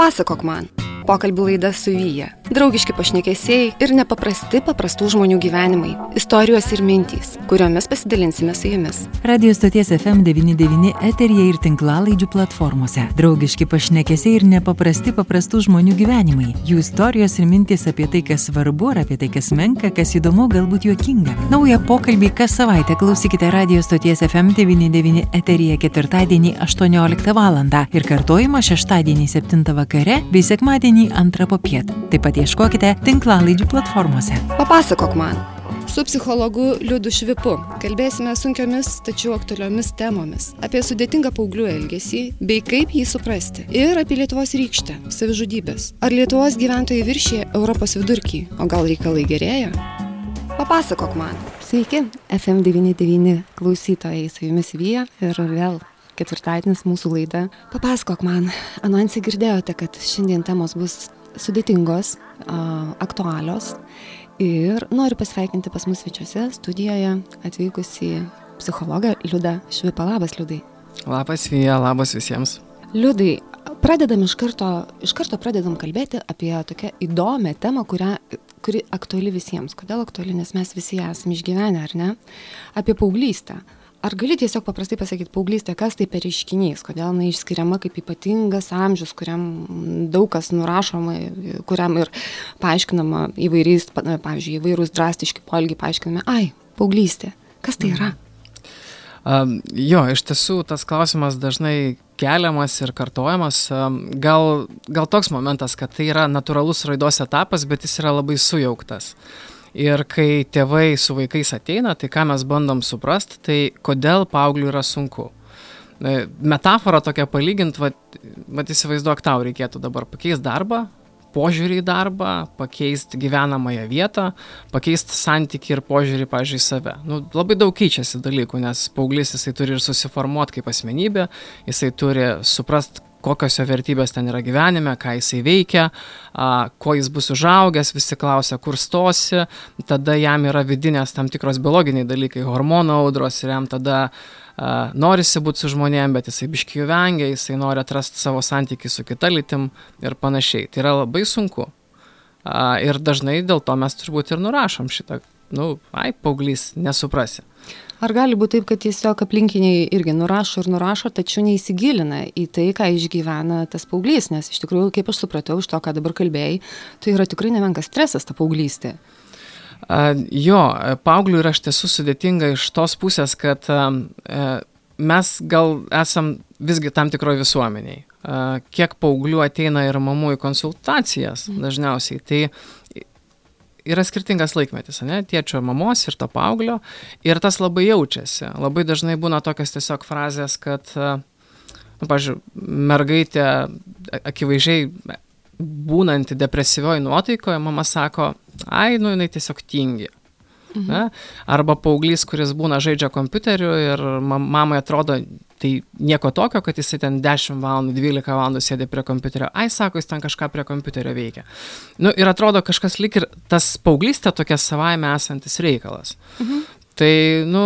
Papasakok man. Pokalbių laida su Vyja. Draugiški pašnekesiai ir nepaprasti paprastų žmonių gyvenimai. Istorijos ir mintys, kuriomis pasidalinsime su jumis. Radio stoties FM99 eterija ir tinklalaidžių platformose. Draugiški pašnekesiai ir nepaprasti paprastų žmonių gyvenimai. Jų istorijos ir mintys apie tai, kas svarbu, ar apie tai, kas menka, kas įdomu, galbūt juokinga. Naują pokalbį kas savaitę klausykite radio stoties FM99 eterija ketvirtadienį 18 val. ir kartojimą šeštadienį 7 vakare bei sekmadienį antrą popiet. Taip pat ieškokite tinklalaidžių platformose. Papasakok man. Su psichologu Liudu Švipu kalbėsime sunkiomis, tačiau aktualiomis temomis - apie sudėtingą paauglių elgesį bei kaip jį suprasti. Ir apie Lietuvos rykštę - savižudybės. Ar Lietuvos gyventojai viršė Europos vidurkį, o gal reikalai gerėja? Papasakok man. Sveiki, FM99 klausytojai, su jumis Vyja ir vėl ketvirtadienis mūsų laida. Papasakok man, anonsį girdėjote, kad šiandien temos bus sudėtingos, aktualios ir noriu pasveikinti pas mus svečiuose studijoje atvykusi psichologą Liudą Švipą. Labas, Liudai. Labas, Vija, labas visiems. Liudai, pradedam iš karto, iš karto pradedam kalbėti apie tokią įdomią temą, kurią, kuri aktuali visiems. Kodėl aktuali, nes mes visi esame išgyvenę, ar ne? Apie paauglystę. Ar gali tiesiog paprastai pasakyti paauglystė, kas tai per reiškinys, kodėl jinai išskiriama kaip ypatingas amžius, kuriam daug kas nurašoma, kuriam ir paaiškinama įvairiais, pavyzdžiui, įvairūs drastiški polgiai paaiškinami, ai, paauglystė, kas tai yra? Um, jo, iš tiesų tas klausimas dažnai keliamas ir kartojamas. Um, gal, gal toks momentas, kad tai yra natūralus raidos etapas, bet jis yra labai sujauktas. Ir kai tėvai su vaikais ateina, tai ką mes bandom suprasti, tai kodėl paaugliui yra sunku. E, metafora tokia palygint, vat įsivaizduok, tau reikėtų dabar pakeisti darbą, požiūrį į darbą, pakeisti gyvenamąją vietą, pakeisti santyki ir požiūrį, pažiūrėjau, į save. Nu, labai daug keičiasi dalykų, nes paauglys jisai turi ir susiformuoti kaip asmenybė, jisai turi suprasti, kokios jo vertybės ten yra gyvenime, ką jisai veikia, a, kuo jis bus užaugęs, visi klausia, kur stosi, tada jam yra vidinės tam tikros biologiniai dalykai, hormonų audros ir jam tada a, norisi būti su žmonėm, bet jisai biškiai vengia, jisai nori atrasti savo santykių su kita lytim ir panašiai. Tai yra labai sunku. A, ir dažnai dėl to mes turbūt ir nurašom šitą, nu, ai, paauglys, nesuprasi. Ar gali būti taip, kad tiesiog aplinkiniai irgi nurašo ir nurašo, tačiau neįsigilina į tai, ką išgyvena tas paauglys, nes iš tikrųjų, kaip aš supratau iš to, ką dabar kalbėjai, tai yra tikrai nemenkas stresas ta paauglystė. Jo, paauglių yra iš tiesų sudėtinga iš tos pusės, kad uh, mes gal esam visgi tam tikroje visuomeniai. Kiek paauglių ateina ir mamų į konsultacijas mhm. dažniausiai, tai yra skirtingas laikmetis, ne, tėčio mamos ir to paauglio, ir tas labai jaučiasi. Labai dažnai būna tokios tiesiog frazės, kad, nu, pažiūrėjau, mergaitė akivaizdžiai būnanti depresyvioji nuotaikoje, mama sako, ai, nu, jinai tiesiog tingi. Mhm. Ne? Arba paauglys, kuris būna žaidžia kompiuteriu ir mamai atrodo, tai nieko tokio, kad jisai ten 10 valandų, 12 valandų sėdi prie kompiuterio. Ai, sako, jis ten kažką prie kompiuterio veikia. Nu, ir atrodo kažkas lik ir tas paauglystė tokia savaime esantis reikalas. Mhm. Tai, nu,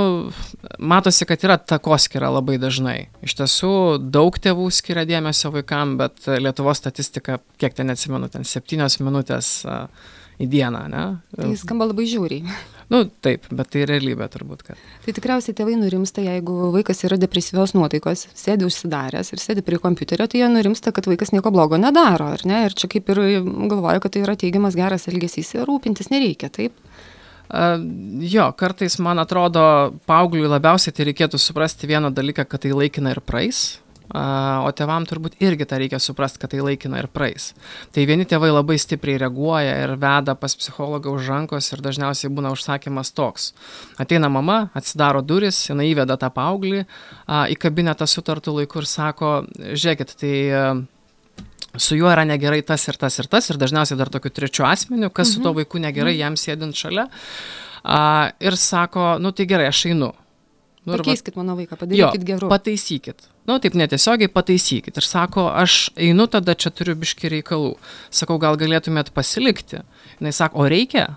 matosi, kad yra takoskira labai dažnai. Iš tiesų, daug tėvų skiria dėmesio vaikam, bet Lietuvos statistika, kiek ten atsimenu, ten septynios minutės uh, į dieną, ne? Tai skamba labai žiūriai. Nu, taip, bet tai realybė turbūt. Kad. Tai tikriausiai tėvai nurimsta, jeigu vaikas yra depresyvios nuotaikos, sėdi užsidaręs ir sėdi prie kompiuterio, tai jie nurimsta, kad vaikas nieko blogo nedaro, ar ne? Ir čia kaip ir galvoju, kad tai yra teigiamas geras elgesys ir rūpintis nereikia, taip? Uh, jo, kartais man atrodo, paaugliui labiausiai tai reikėtų suprasti vieną dalyką, kad tai laikina ir praeis, o tėvam turbūt irgi tą reikia suprasti, kad tai laikina ir praeis. Tai vieni tėvai labai stipriai reaguoja ir veda pas psichologą už rankos ir dažniausiai būna užsakymas toks. Ateina mama, atsidaro duris, jinai įveda tą paauglį į kabinetą sutartų laikų ir sako, žiūrėkit, tai su juo yra negerai tas ir tas ir tas ir dažniausiai dar tokiu trečiu asmeniu, kas mhm. su to vaiku negerai, mhm. jam sėdint šalia. Ir sako, nu tai gerai, aš einu. Nu, Pakeiskit mano vaiką, padarykit geriau. Pataisykit. Nu, taip netiesiogiai pataisykit. Ir sako, aš einu tada čia turiu biški reikalų. Sakau, gal galėtumėt pasilikti. Jis sako, o reikia?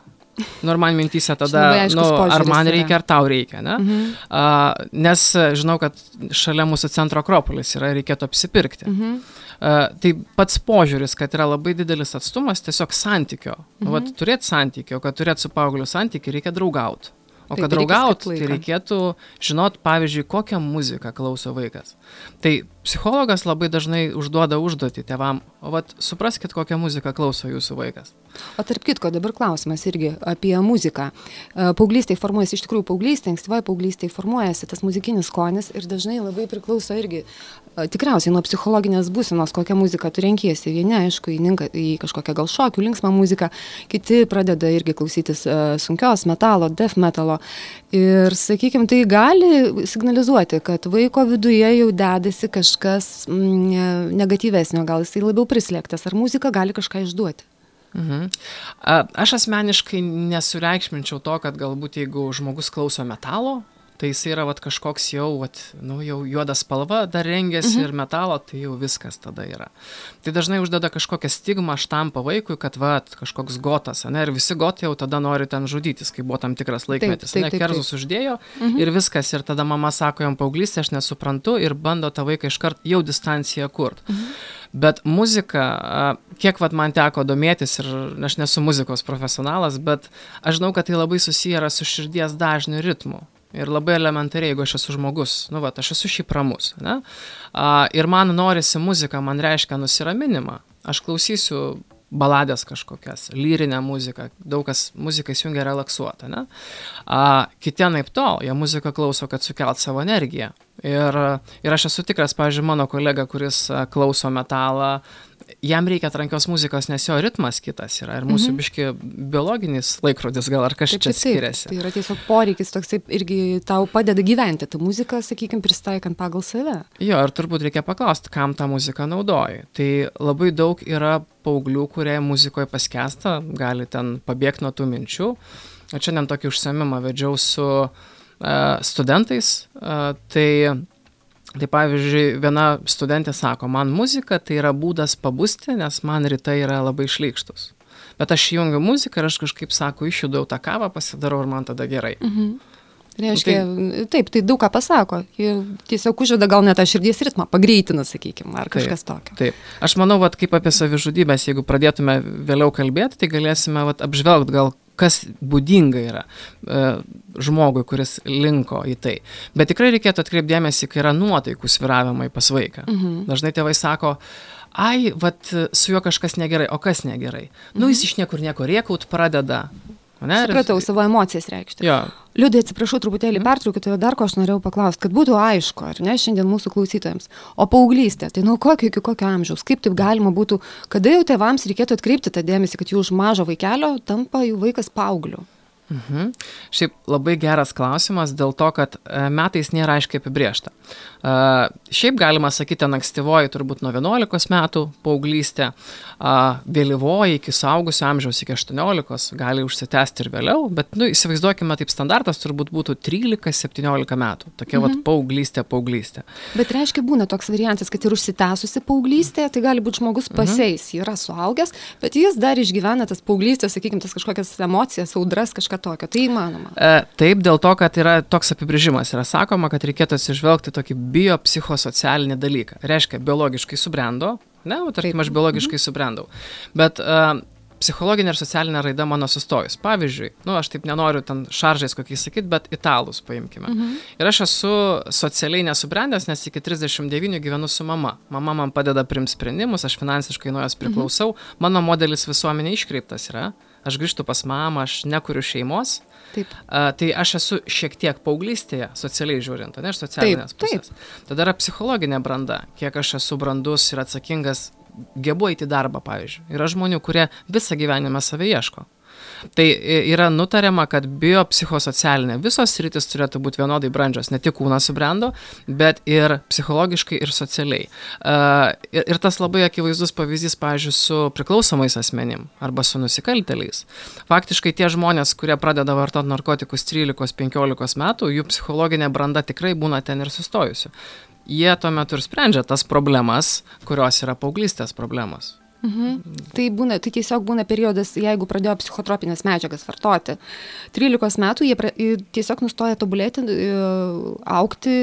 nu ir man mintyse tada, nu, ar man reikia, ar tau reikia, ne? Mhm. A, nes e, žinau, kad šalia mūsų centro Akropolis yra, reikėtų apsipirkti. Mhm. A, tai pats požiūris, kad yra labai didelis atstumas, tiesiog santykio. Mhm. Vat turėti santykio, kad turėti su paaugliu santykį, reikia draugauti. O Taip, kad draugaut, tai reikėtų žinot, pavyzdžiui, kokią muziką klauso vaikas. Tai psichologas labai dažnai užduoda užduotį tėvam, o vat supraskit, kokią muziką klauso jūsų vaikas. O tarp kitko, dabar klausimas irgi apie muziką. E, Paauglystėje formuojasi, iš tikrųjų, paauglystėje, ankstyvoje paauglystėje formuojasi tas muzikinis skonis ir dažnai labai priklauso irgi e, tikriausiai nuo psichologinės būsenos, kokią muziką tu renkiesi. Vieni, aišku, įninka į kažkokią gal šokių, linksmą muziką, kiti pradeda irgi klausytis e, sunkios metalo, death metalo. Ir, sakykime, tai gali signalizuoti, kad vaiko viduje jau dedasi kažkas mm, ne- negatyvesnio, gal jisai labiau prislėgtas, ar muzika gali kažką išduoti. Mhm. Aš asmeniškai nesureikšminčiau to, kad galbūt jeigu žmogus klauso metalo, tai jis yra vat, kažkoks jau, vat, nu, jau juoda spalva, dar rengiasi mhm. ir metalo, tai jau viskas tada yra. Tai dažnai uždeda kažkokią stigmą štampą vaikui, kad vat, kažkoks gotas, ne, ir visi gotai jau tada nori ten žudytis, kai buvo tam tikras laikmetis. taip, ne, taip, kerzus uždėjo mhm. ir viskas, ir tada mama sako jam paauglystė, aš nesuprantu ir bando tą vaiką iškart jau distanciją kurt. Mhm. Bet muzika, kiek vat man teko domėtis ir aš nesu muzikos profesionalas, bet aš žinau, kad tai labai susiję yra su širdies dažniu ritmu. Ir labai elementariai, jeigu aš esu žmogus, nu, va, aš esu šiaip ramus, ne? A, ir man norisi muzika, man reiškia nusiraminimą. Aš klausysiu baladės kažkokias, lyrinę muziką, daug kas muziką įsijungia relaksuotą, ne? A, kiti naip tol, jie muziką klauso, kad sukelt savo energiją. Ir, ir aš esu tikras, pavyzdžiui, mano kolega, kuris klauso metalą, jam reikia trankios muzikos, nes jo ritmas kitas yra. Ir mūsų mhm. biški biologinis laikrodis gal ar kažkas čia skiriasi. Tai yra tiesiog poreikis toks taip irgi tau padeda gyventi. Ta muzika, sakykime, pristaikant pagal save. Jo, ir turbūt reikia paklausti, kam tą muziką naudoji. Tai labai daug yra paauglių, kurie muzikoje paskesta, gali ten pabėgti nuo tų minčių. O šiandien tokį užsiemimą vedžiau su studentais. Tai Tai pavyzdžiui, viena studentė sako, man muzika tai yra būdas pabusti, nes man rytai yra labai šlykštus. Bet aš įjungiu muziką ir aš kažkaip sako, išjudau tą kavą, pasidarau ir man tada gerai. Mhm. Reiškia, tai, taip, tai daug ką pasako. Ji tiesiog užveda gal net tą širdies ritmą, pagreitina, sakykime, ar kažkas taip, tokio. Taip. Aš manau, vat, kaip apie savižudybės, jeigu pradėtume vėliau kalbėti, tai galėsime vat, apžvelgti gal kas būdinga yra e, žmogui, kuris linko į tai. Bet tikrai reikėtų atkreipdėmėsi, kai yra nuotaikų sviravimai pas vaiką. Mhm. Dažnai tėvai sako, ai, vat, su juo kažkas negerai, o kas negerai. Mhm. Nu, jis iš niekur nieko rėkaut pradeda. Ne, Supratau, savo emocijas reikšti. Jo. Liudai, atsiprašau, truputėlį pertraukiu, tai dar ko aš norėjau paklausti, kad būtų aišku, ar ne, šiandien mūsų klausytojams. O paauglystė, tai nuo kokio iki kokio amžiaus, kaip taip galima būtų, kada jau tėvams reikėtų atkreipti tą dėmesį, kad jų už mažo vaikelio tampa jų vaikas paaugliu. Mhm. Šiaip labai geras klausimas dėl to, kad e, metais nėra aiškiai apibriešta. Uh, šiaip galima sakyti, ankstyvoji turbūt nuo 11 metų paauglystė, vėlyvoji iki saugusio amžiaus iki 18 gali užsitęsti ir vėliau, bet nu, įsivaizduokime, taip standartas turbūt būtų 13-17 metų. Tokia mhm. vat paauglystė, paauglystė. Bet reiškia būna toks variantas, kad ir užsitęsusi paauglystė, tai gali būti žmogus pasieis, mhm. yra suaugęs, bet jis dar išgyvena tas paauglystės, sakykime, tas kažkokias emocijas, audras, kažką tokio. Tai įmanoma. E, taip, dėl to, kad yra toks apibrėžimas. Yra sakoma, kad reikėtų atsižvelgti tokį biopsichosocialinį dalyką. Reiškia, biologiškai subrendo, ne, o tarkim, aš biologiškai subrendau. Bet uh, psichologinė ir socialinė raida mano sustojus. Pavyzdžiui, nu, aš taip nenoriu ten šaržais kokiais sakyti, bet italus paimkime. Mhm. Ir aš esu socialiai nesubrendęs, nes iki 39 gyvenu su mama. Mama man padeda primti sprendimus, aš finansiškai nuo jos priklausau, mhm. mano modelis visuomenė iškreiptas yra. Aš grįžtu pas mamą, aš nekuriu šeimos. Taip. Uh, tai aš esu šiek tiek paauglystėje, socialiai žiūrint, ne iš socialinės taip, pusės. Taip. Tada yra psichologinė branda, kiek aš esu brandus ir atsakingas gebu eiti į darbą, pavyzdžiui. Yra žmonių, kurie visą gyvenimą save ieško. Tai yra nutariama, kad biopsichosocialinė visos rytis turėtų būti vienodai brandžios, ne tik kūnas subrendo, bet ir psichologiškai ir socialiai. Ir, ir tas labai akivaizdus pavyzdys, pavyzdžiui, su priklausomais asmenim arba su nusikalteliais. Faktiškai tie žmonės, kurie pradeda vartoti narkotikus 13-15 metų, jų psichologinė branda tikrai būna ten ir sustojusi. Jie tuo metu ir sprendžia tas problemas, kurios yra paauglystės problemos. Mhm. Tai, būna, tai tiesiog būna periodas, jeigu pradėjo psichotropinės medžiagas vartoti. 13 metų jie pra, tiesiog nustoja tobulėti, aukti,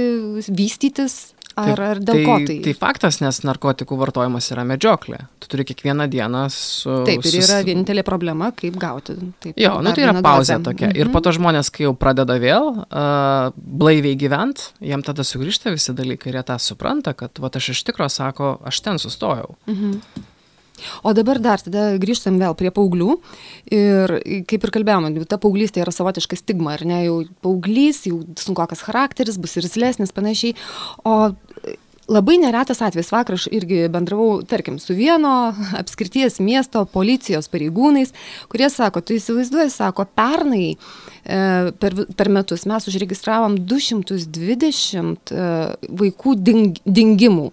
vystytis. Ar, Taip, ar dėl tai, ko tai? Tai faktas, nes narkotikų vartojimas yra medžioklė. Tu turi kiekvieną dieną su... Taip, ir sus- yra vienintelė problema, kaip gauti. Taip, Jo, nu tai yra pauzė dozę. tokia. Ir po to žmonės, kai jau pradeda vėl uh, blaiviai gyvent, jiem tada sugrįžta visi dalykai ir jie tą supranta, kad va aš iš tikro sako, aš ten sustojau. O dabar dar tada grįžtam vėl prie paauglių. Ir kaip ir kalbėjome, ta paauglystė yra savotiška stigma, ar ne? Jau paauglys, jau sunkokas charakteris, bus ir zlesnis panašiai. O labai neretas atvejis, vakar aš irgi bendravau, tarkim, su vieno apskirties miesto policijos pareigūnais, kurie sako, tu įsivaizduoji, sako, pernai e, per, per metus mes užregistravom 220 e, vaikų ding, dingimų.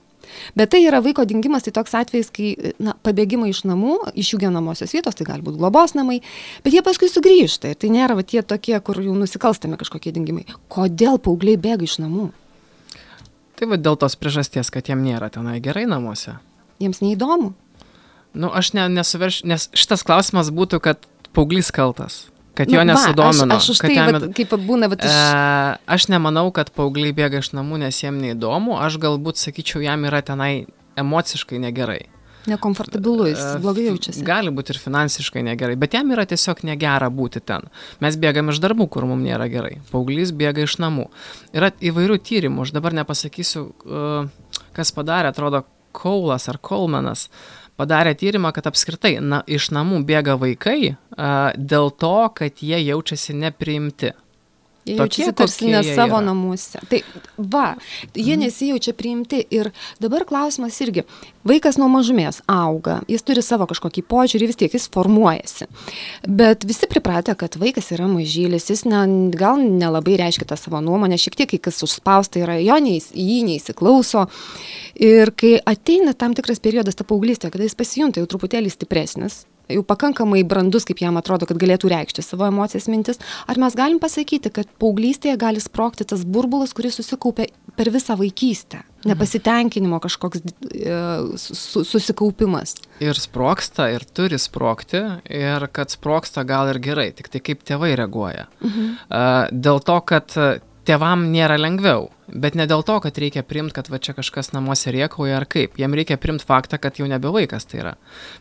Bet tai yra vaiko dingimas, tai toks atvejis, kai na, pabėgimai iš namų, iš jų gyvenamosios vietos, tai gali būti globos namai, bet jie paskui sugrįžta ir tai nėra va, tie tokie, kur jau nusikalstami kažkokie dingimai. Kodėl paaugliai bėga iš namų? Tai va dėl tos priežasties, kad jiem nėra tenai gerai namuose. Jiems neįdomu. Nu, aš ne, nesuverš, nes šitas klausimas būtų, kad paauglys kaltas, kad jo Nu, va, nesudomino. Aš, aš kad tai, jam- vat, kaip būna, bet iš... E, aš nemanau, kad paaugliai bėga iš namų, nes jiem neįdomu. Aš galbūt sakyčiau, jam yra tenai emociškai negerai. Nekomfortabilu, jis blogai jaučiasi. Gali būti ir finansiškai negerai, bet jam yra tiesiog negera būti ten. Mes bėgam iš darbų, kur mums nėra gerai. Paauglys bėga iš namų. Yra įvairių tyrimų, aš dabar nepasakysiu, kas padarė, atrodo, Kaulas ar Kolmenas padarė tyrimą, kad apskritai na, iš namų bėga vaikai a, dėl to, kad jie jaučiasi nepriimti. Jie jaučiasi tarsi ne savo yra. namuose. Tai va, jie nesijaučia priimti ir dabar klausimas irgi, vaikas nuo mažumės auga, jis turi savo kažkokį požiūrį, vis tiek jis formuojasi. Bet visi pripratę, kad vaikas yra mažylis, jis ne, gal nelabai reiškia tą savo nuomonę, šiek tiek kai kas užspausta yra, jo neįs, jį neįsiklauso. Ir kai ateina tam tikras periodas, ta paauglystė, kada jis pasijunta jau truputėlį stipresnis, jau pakankamai brandus, kaip jam atrodo, kad galėtų reikšti savo emocijas, mintis, ar mes galim pasakyti, kad paauglystėje gali sprokti tas burbulas, kuris susikaupė per visą vaikystę, nepasitenkinimo kažkoks e, su, susikaupimas. Ir sproksta, ir turi sprokti, ir kad sproksta gal ir gerai, tik tai kaip tėvai reaguoja. Mhm. Dėl to, kad tėvam nėra lengviau, bet ne dėl to, kad reikia primti, kad va čia kažkas namuose riekauja ar kaip. Jiem reikia primti faktą, kad jau nebe vaikas tai yra.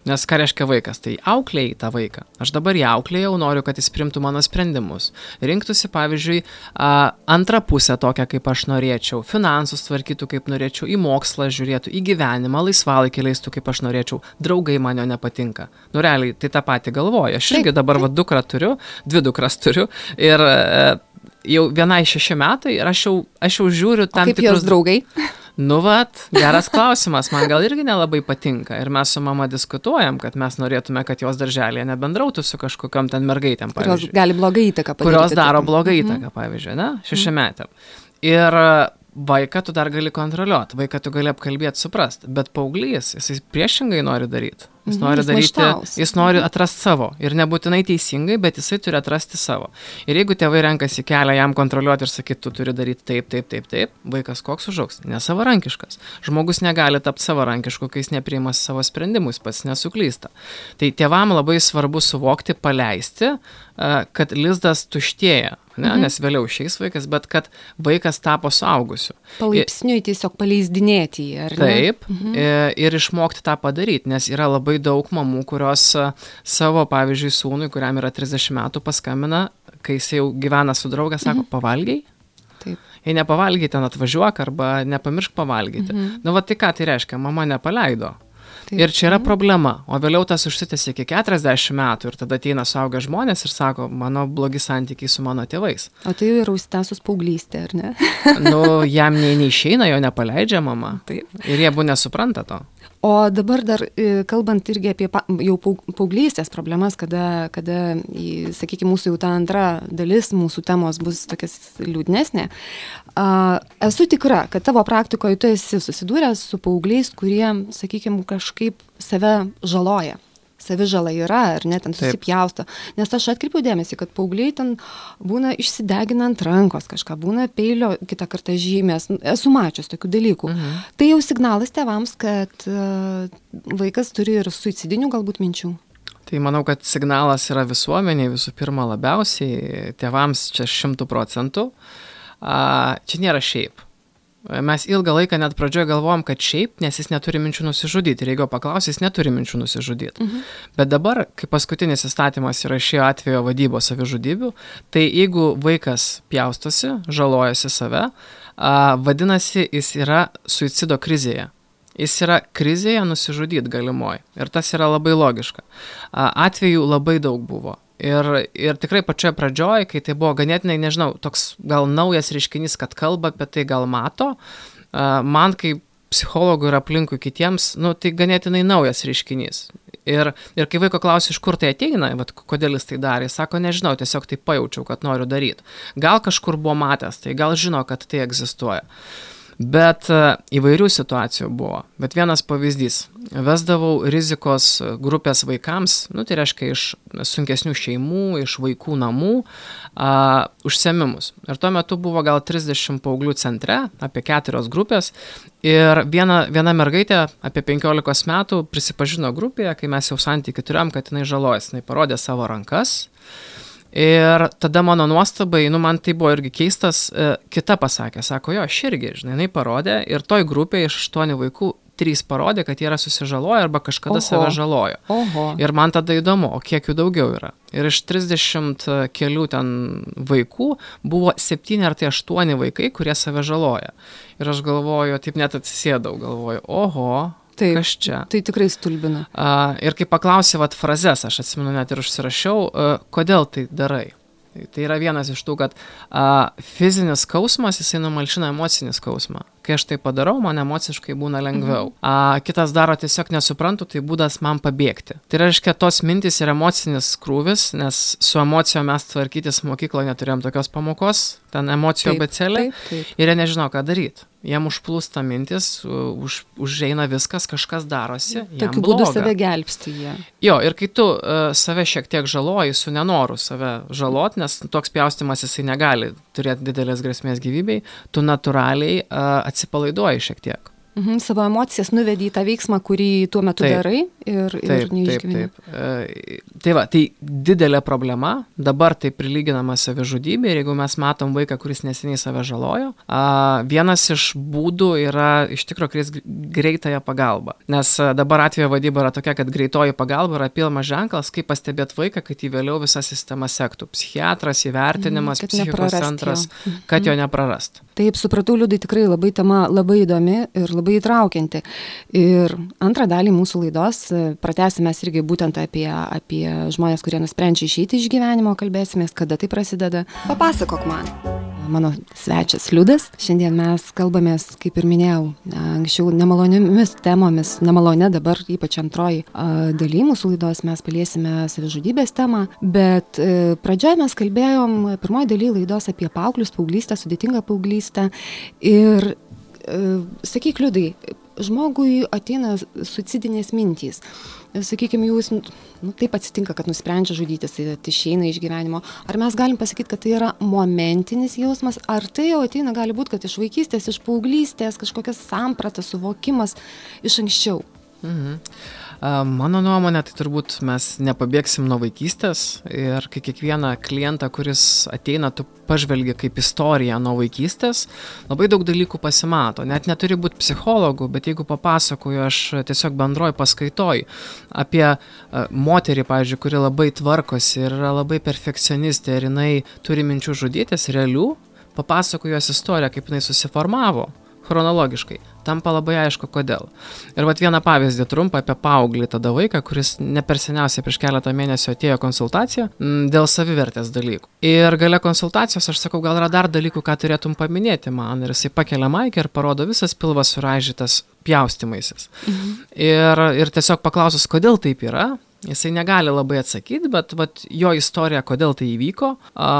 Nes ką reiškia vaikas? Tai auklėjai tą vaiką. Aš dabar jį auklėjau, noriu, kad jis primtų mano sprendimus. Rinktųsi, pavyzdžiui, a, antrą pusę tokią, kaip aš norėčiau. Finansus tvarkytų, kaip norėčiau. Į mokslą žiūrėtų, į gyvenimą, laisvalaikį leistų, kaip aš norėčiau. Draugai man jo nepatinka. Nu, realiai, tai tą patį galvoju. Aš irgi dabar va dukrą turiu, dvi dukras turiu. Ir e, jau vienai šeši metai ir aš jau, aš jau žiūriu O tam kaip tikrus jos draugai? Nu, vat, geras klausimas, man gal irgi nelabai patinka. Ir mes su mama diskutuojam, kad mes norėtume, kad jos darželėje nebendrautų su kažkokiam ten mergaitėm, Kurios gali blogą įtaką padaryti. Kurios daro blogą įtaką, pavyzdžiui, ne? Šešiametėm. Ir vaiką tu dar gali kontroliuoti, vaiką tu gali apkalbėti, suprast, bet paauglys, jis priešingai nori daryti. Jis Mhm, nori jis daryti, maištaus. jis nori atrasti savo. Ir nebūtinai teisingai, bet jisai turi atrasti savo. Ir jeigu tėvai renkasi kelią jam kontroliuoti ir sakyti, tu turi daryti taip, taip, taip, taip, vaikas koks užauks? Nesavarankiškas. Žmogus negali tapti savarankišku, kai jis nepriima savo sprendimus, pats nesuklysta. Tai tėvam labai svarbu suvokti, paleisti, kad lizdas tuštėja. Ne? Mhm. Nes vėliau šiais vaikas, bet kad vaikas tapo suaugusiu. Palaipsniui tiesiog paleisdinėti jį, ar ne? Taip, mhm. ir išmokti tą padaryti, nes yra labai daug mamų, kurios savo, pavyzdžiui, sūnui, kuriam yra 30 metų, paskambina, kai jis jau gyvena su draugė, sako, mhm. pavalgiai. Taip. Jei nepavalgiai, ten atvažiuok arba nepamiršk pavalgyti. Mhm. Nu, va tai ką tai reiškia, mama nepaleido. Taip. Ir čia yra problema, o vėliau tas užsitęsia iki 40 metų ir tada ateina suaugę žmonės ir sako, mano blogi santykiai su mano tėvais. O tai jau yra užsitęsus paauglystė, ar ne? Nu, jam nei neišeina, jo nepaleidžia mama. Taip. Ir jie būna nesupranta to. O dabar dar e, kalbant irgi apie jau paauglystės problemas, kada, kada sakykime, mūsų jau ta antra dalis mūsų temos bus tokias liūdnesnė. A, esu tikra, kad tavo praktikoje tu esi susidūręs su paaugliais, kurie, sakykime, kažkaip save žaloja. Savižala yra, ar ne, ten susipjausto. Nes aš atkreipiu dėmesį, kad paaugliai ten būna išsideginant rankos kažką, būna peilio kitą kartą žymės. Esu mačius tokių dalykų. Mhm. Tai jau signalas tevams, kad uh, vaikas turi ir suicidinių galbūt minčių. Tai manau, kad signalas yra visuomeniai visų pirma labiausiai, tėvams čia šimtų procentų. Čia nėra šiaip Mes ilgą laiką net pradžioje galvojom, kad šiaip, nes jis neturi minčių nusižudyti. Ir jeigu paklausys, jis neturi minčių nusižudyti. Mhm. Bet dabar, kai paskutinis įstatymas yra šio atvejo vadybos savižudybių, tai jeigu vaikas pjaustosi, žalojasi save, a, vadinasi, jis yra suicido krizėje. Jis yra krizėje nusižudyti galimoji. Ir tas yra labai logiška. A, atvejų labai daug buvo. Ir, ir tikrai pačioje pradžioje, kai tai buvo ganėtinai, nežinau, toks gal naujas reiškinys, kad kalba apie tai, gal mato, man kaip psichologų ir aplinkui kitiems, nu, tai ganėtinai naujas reiškinys. Ir, ir kai vaiko klausia, iš kur tai ateina, vat, kodėl jis tai darė, jis sako, nežinau, tiesiog tai pajaučiau, kad noriu daryti. Gal kažkur buvo matęs, tai gal žino, kad tai egzistuoja. Uh, Bet e, įvairių situacijų buvo. Bet vienas pavyzdys. Vesdavau rizikos grupės vaikams, nu, tai reiškia iš sunkesnių šeimų, iš vaikų namų, a, užsiemimus. Ir tuo metu buvo gal 30 paauglių centre, apie keturios grupės. Ir viena, viena mergaitė apie 15 metų prisipažino grupėje, kai mes jau santykių turėjom, kad jinai žalojasi, jinai parodė savo rankas. Ir tada mano nuostabai, nu man tai buvo irgi keistas, e, kita pasakė, sako, jo, aš irgi, žinai, jinai parodė ir toj grupėje iš aštuonių vaikų trys parodė, kad jie yra susižaloję arba kažkada Oho. save žalojo. Oho. Ir man tada įdomu, o kiek jų daugiau yra. Ir iš 30 kelių ten vaikų buvo 7 ar tai 8 vaikai, kurie save žaloja. Ir aš galvoju, taip net atsisėdau, galvoju, oho, Taip, kas čia. Tai tikrai stulbina. Uh, ir kai paklausė vat frazes, aš atsimenu net ir užsirašiau, uh, kodėl tai darai. Tai yra vienas iš tų, kad uh, fizinis skausmas, jisai numalšina emocinį skausmą. Kai aš tai padarau, man emociškai būna lengviau. Mhm. A, kitas daro tiesiog nesuprantu, tai būdas man pabėgti. Tai reiškia, tos mintis ir emocinis krūvis, nes su emocijom mes tvarkytis mokykloje neturėjom tokios pamokos, ten emocijų becelė ir jie nežino, ką daryti jiem užplūsta mintis, už, užeina viskas, kažkas darosi. Tokiu būdu save gelbsti jie. Jo, ir kai tu uh, save šiek tiek žaloji su nenoru save žalot, nes toks pjaustimas jisai negali turėti didelės grėsmės gyvybei, tu natūraliai uh, atsipalaiduoji šiek tiek. Mhm, savo emocijas nuvedi į tą veiksmą, kurį tuo metu taip, darai ir, taip, ir neišgyveni. Taip, taip. E, tai va, tai didelė problema, dabar tai prilyginama savižudybė ir jeigu mes matom vaiką, kuris neseniai save žalojo, vienas iš būdų yra iš tikrųjų kris greitąją pagalbą. Nes dabar atvejo vadyba yra tokia, kad greitoji pagalba yra pilmas ženklas, kaip pastebėti vaiką, kad jį vėliau visa sistema sektų. Psichiatras, įvertinimas, mhm, psichikos centras, kad jo neprarast. Taip, supratau, liūdai tikrai labai tema labai įdomi ir labai įtraukianti. Ir antrą dalį mūsų laidos e, pratęsime irgi būtent apie, apie žmonės, kurie nusprendžia išeiti iš gyvenimo, kalbėsime, kada tai prasideda. Papasakok man mano svečias Liudas. Šiandien mes kalbamės, kaip ir minėjau, anksčiau nemaloniomis temomis, nemalonė dabar, ypač antroji daly mūsų laidos mes paliesime savižudybės temą, bet e, pradžioje mes kalbėjom pirmoji daly laidos apie paauglius, paauglystę, sudėtingą paauglystę ir e, sakyk, Liudai, žmogui ateina suicidinės mintys sakykime, jūs, nu, taip atsitinka, kad nusprendžia žudytis, tai išeina iš gyvenimo, ar mes galim pasakyti, kad tai yra momentinis jausmas, ar tai jau ateina, gali būti, kad iš vaikystės, iš paauglystės, kažkokias sampratas, suvokimas iš anksčiau. Mhm. Mano nuomonė, tai turbūt mes nepabėgsim nuo vaikystės ir kai kiekvieną klientą, kuris ateina, tu pažvelgi kaip istoriją nuo vaikystės, labai daug dalykų pasimato. Net neturi būti psichologų, bet jeigu papasakoju aš tiesiog bendroji paskaitoj apie moterį, pavyzdžiui, kuri labai tvarkosi ir yra labai perfekcionistė ir jinai turi minčių žudytis realių, papasakoju jos istoriją, kaip jinai susiformavo chronologiškai. Tampa labai aišku, kodėl. Ir vat vieną pavyzdį trumpą apie paauglį tada vaiką, kuris ne per seniausiai prieš keletą mėnesių atėjo konsultaciją m, dėl savivertės dalykų. Ir gale konsultacijos aš sakau, gal yra dar dalykų, ką turėtum paminėti man. Ir jisai pakelia maikę ir parodo visas pilvas suraižytas pjaustimaisiais. Mhm. Ir, ir tiesiog paklausus, kodėl taip yra, Jisai negali labai atsakyti, bet vat, jo istorija, kodėl tai įvyko, a,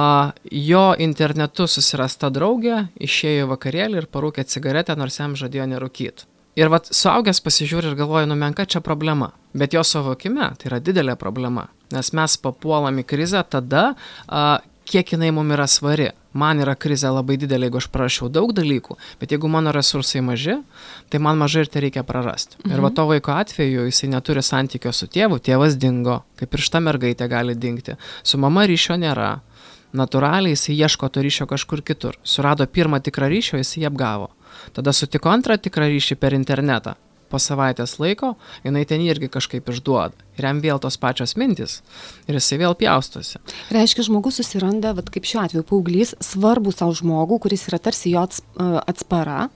jo internetu susirasta draugė, išėjo vakarėlį ir parūkė cigaretę, nors jam žadėjo nerūkyti. Ir vat suaugęs pasižiūri ir galvoja, nu menka čia problema. bet jo suvokime tai yra didelė problema, nes mes papuolam į krizę tada, a, kiek jinai mums yra svari. Man yra krizė labai didelė, jeigu aš prarašiau daug dalykų, bet jeigu mano resursai maži, tai man mažai ir tai reikia prarasti. Mhm. Ir va to vaiko atveju jisai neturi santykio su tėvu, tėvas dingo, kaip ir šita mergaitė gali dingti. Su mama ryšio nėra. Natūraliai jisai ieško to ryšio kažkur kitur. Surado pirmą tikrą ryšio, jisai jį apgavo. Tada sutiko antrą tikrą ryšį per internetą po savaitės laiko jinai ten irgi kažkaip išduoda. Ir jam vėl tos pačios mintis. Ir jisai vėl pjaustosi. Reiškia, žmogus susiranda, vat, kaip šiuo atveju paauglys, svarbų savo žmogų, kuris yra tarsi jo atspara.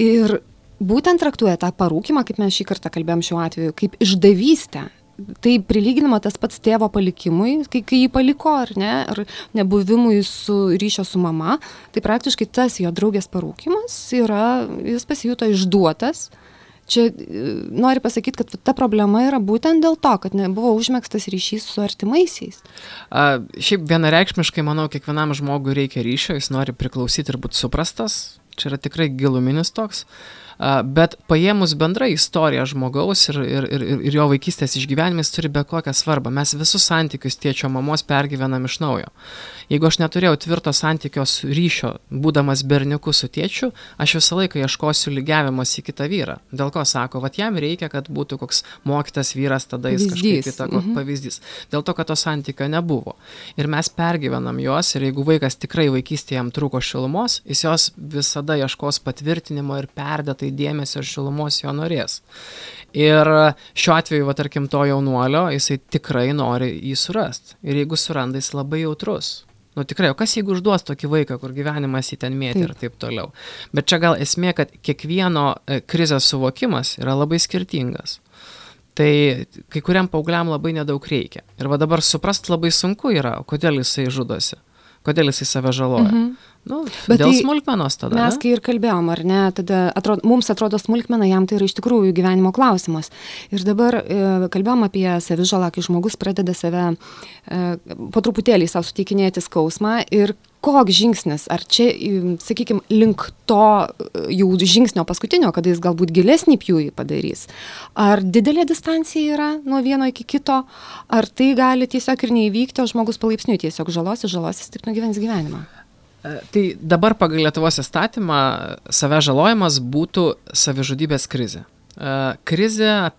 Ir būtent traktuoja tą parūkimą, kaip mes šį kartą kalbėjom šiuo atveju, kaip išdavystę. Tai prilyginama tas pats tėvo palikimui, kai, kai jį paliko ar ne, ar nebuvimui su ryšio su mama, tai praktiškai tas jo draugės parūkimas yra, jis pasijuto išduotas, čia e, nori pasakyti, kad ta problema yra būtent dėl to, kad nebuvo užmėgstas ryšys su artimaisiais. A, šiaip vienareikšmiškai, manau, kiekvienam žmogui reikia ryšio, jis nori priklausyti ir būti suprastas. Čia yra tikrai giluminis toks. Uh, bet paėmus bendrą istoriją žmogaus ir, ir, ir, ir jo vaikystės išgyvenimas turi be kokią svarbą. Mes visus santykius tėčio mamos pergyvenam iš naujo. Jeigu aš neturėjau tvirto santykio su ryšio, būdamas berniuku su tėčiu, aš visą laiką ieškosiu lygiavimas į kitą vyrą. Dėl ko sako, va jam reikia, kad būtų koks mokytas vyras, tada jis kažkaip įtako mhm. pavyzdys. Dėl to, kad to santykio nebuvo. Ir mes pergyvenam juos ir jeigu vaikas tikrai vaikystėje jam trūko šilumos, jis jos visada ieškos patvirtinimo ir perdėtai dėmesio ir šilumos jo norės. Ir šiuo atveju, va, tarkim, to jaunuolio, jisai tikrai nori jį surasti. Ir jeigu suranda, jis labai jautrus. Nu tikrai, o kas jeigu užduos tokį vaiką, kur gyvenimas jį ten mėtė ir taip toliau. Bet čia gal esmė, kad kiekvieno e, krizės suvokimas yra labai skirtingas. Tai kai kuriam paaugliam labai nedaug reikia. Ir va dabar suprast labai sunku yra, kodėl jisai žudosi, kodėl jisai save žaloja. Mhm. Nu, Bet dėl tai smulkmenos tada. Mes kai ir kalbėjom, ar ne, tada atrodo, mums atrodo smulkmena, jam tai yra iš tikrųjų gyvenimo klausimas. Ir dabar e, kalbėjom apie savižalą, kai žmogus pradeda save e, po truputėlį savo suteikinėti skausmą ir koks žingsnis, ar čia, sakykime, link to e, jau žingsnio paskutinio, kada jis galbūt gilesnį pjūvį padarys, ar didelė distancija yra nuo vieno iki kito, ar tai gali tiesiog ir neįvykti, o žmogus palaipsniui tiesiog žalosis, žalosis, tik nugyvens gyvenimą. E, tai dabar pagal Lietuvos įstatymą save žalojimas būtų savižudybės krizė. E, krizė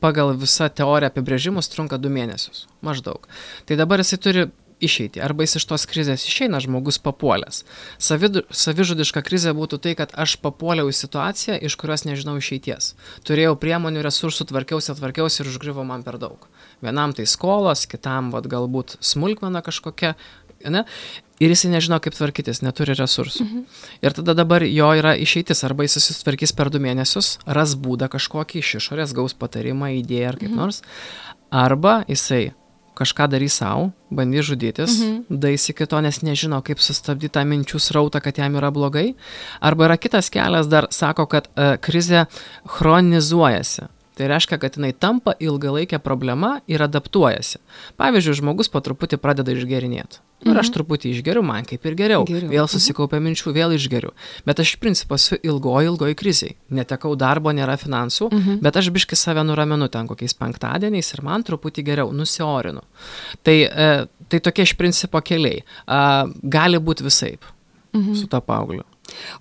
pagal visą teoriją apibrėžimus trunka du mėnesius maždaug. Tai dabar jisai turi išeiti. Arba jis iš tos krizės išeina žmogus papuolęs. Savidu, savižudiška krizė būtų tai, kad aš papuoliau į situaciją, iš kurios nežinau išeities. Turėjau priemonių, resursų, tvarkiausi, tvarkiausi ir užgriuvo man per daug. Vienam tai skolos, kitam vat, galbūt smulkmena kažkokia. Ne? ir jisai nežino, kaip tvarkytis, neturi resursų. Mhm. Ir tada dabar jo yra išeitis, arba jis susitvarkys per du mėnesius, ras būdą kažkokį iš išorės, gaus patarimą, idėją ar kaip mhm. nors, arba jisai kažką darys savo, bandys žudytis, mhm. dais iki to, nes nežino, kaip sustabdyti tą minčių srautą, kad jam yra blogai. Arba yra kitas kelias, dar sako, kad uh, krizė chronizuojasi. Tai reiškia, kad jinai tampa ilgalaikė problema ir adaptuojasi. Pavyzdžiui, žmogus po truputį pradeda išgerinėti. Ir aš mhm. truputį išgeriu, man kaip ir geriau. geriau. Vėl mhm. susikaupia minčių, vėl išgeriu. Bet aš iš principo esu ilgoji, ilgoji kriziai. Netekau darbo, nėra finansų, mhm. bet aš biški save nuraminu ten kokiais penktadieniais ir man truputį geriau, nusiorinu. Tai, e, tai tokie iš principo keliai. E, gali būti visaip mhm. su to paaugliu.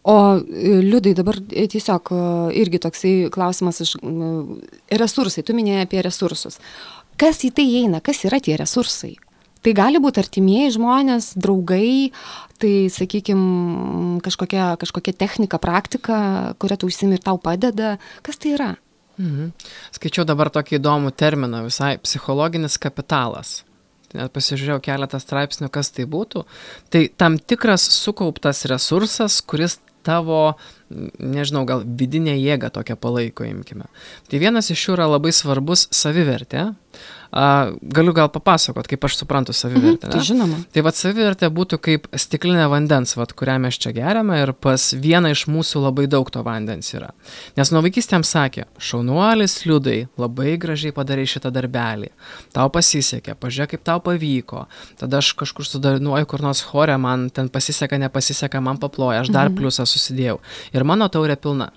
O e, liudai dabar e, tiesiog e, irgi toksai klausimas iš resursai, tu minėjai apie resursus. Kas į tai įeina, kas yra tie resursai? Tai gali būti artimieji žmonės, draugai, tai, sakykime, kažkokia, kažkokia technika, praktika, kurią tu užsimi ir tau padeda. Kas tai yra? Mhm. Skaičiau dabar tokį įdomų terminą visai - psichologinis kapitalas. Net pasižiūrėjau keletą straipsnių, kas tai būtų. Tai tam tikras sukauptas resursas, kuris tavo, nežinau, gal vidinę jėgą tokią palaiko, imkime. Tai vienas iš jų yra labai svarbus savivertė. A, galiu gal papasakot, kaip aš suprantu savivertę. Mhm, tai žinoma. Tai vad savivertė būtų kaip stiklinė vandens, vat, kurią mes čia geriame ir pas vieną iš mūsų labai daug to vandens yra. Nes nuo vaikystėm sakė, šaunuolis liudai, labai gražiai padarai šitą darbelį, tau pasisekė, pažiūrėk, kaip tau pavyko, tada aš kažkur sudarinuoju kur nors chore, man ten pasiseka, nepasiseka, man paploja, aš dar mhm. pliusą susidėjau. Ir mano taurė pilna.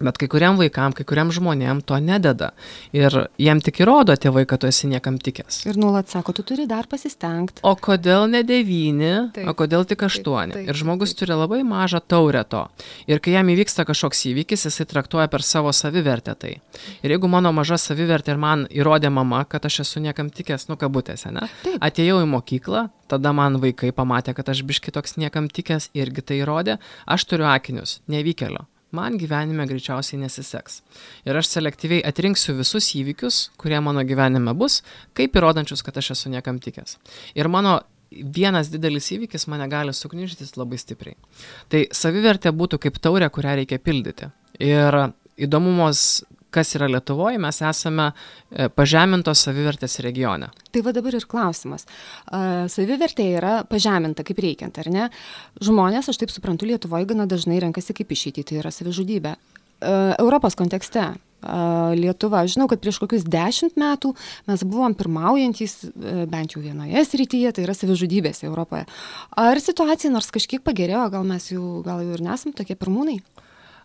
Bet kai kuriam vaikam, kai kuriam žmonėm to nededa. Ir jiem tik įrodo tėvai, kad tu esi niekam tikęs. Ir nuolat sako, tu turi dar pasistengti. O kodėl ne devyni, Taip, o kodėl tik aštuoni? taip, Ir žmogus taip. turi labai mažą taurę to. Ir kai jam įvyksta kažkoks įvykis, jisai traktuoja per savo savivertę tai. Ir jeigu mano maža savivertė ir man įrodė mama, kad aš esu niekam tikęs, nu kabutėse, ne? Taip. Atėjau į mokyklą, tada man vaikai pamatė, kad aš biški toks niekam tikęs irgi tai įrodė, aš turiu akinius, nevykėlio. Man gyvenime greičiausiai nesiseks. Ir aš selektyviai atrinksiu visus įvykius, kurie mano gyvenime bus, kaip įrodančius, kad aš esu niekam tikęs. Ir mano vienas didelis įvykis mane gali suknižtis labai stipriai. Tai savivertė būtų kaip taurė, kurią reikia pildyti. Ir įdomumos, kas yra Lietuvoje, mes esame e, pažemintos savivertės regione. Tai va dabar ir klausimas. Savivertė yra pažeminta kaip reikiant, ar ne? Žmonės, aš taip suprantu, Lietuvoje gana dažnai renkasi kaip išeitį, tai yra savižudybė. Europos kontekste. Lietuva, žinau, kad prieš kokius dešimt metų mes buvom pirmaujantys e, bent jau vienoje srityje, tai yra savižudybės Europoje. Ar situacija nors kažkiek pagerėjo, gal mes jau, gal jau ir nesam tokie pirmūnai?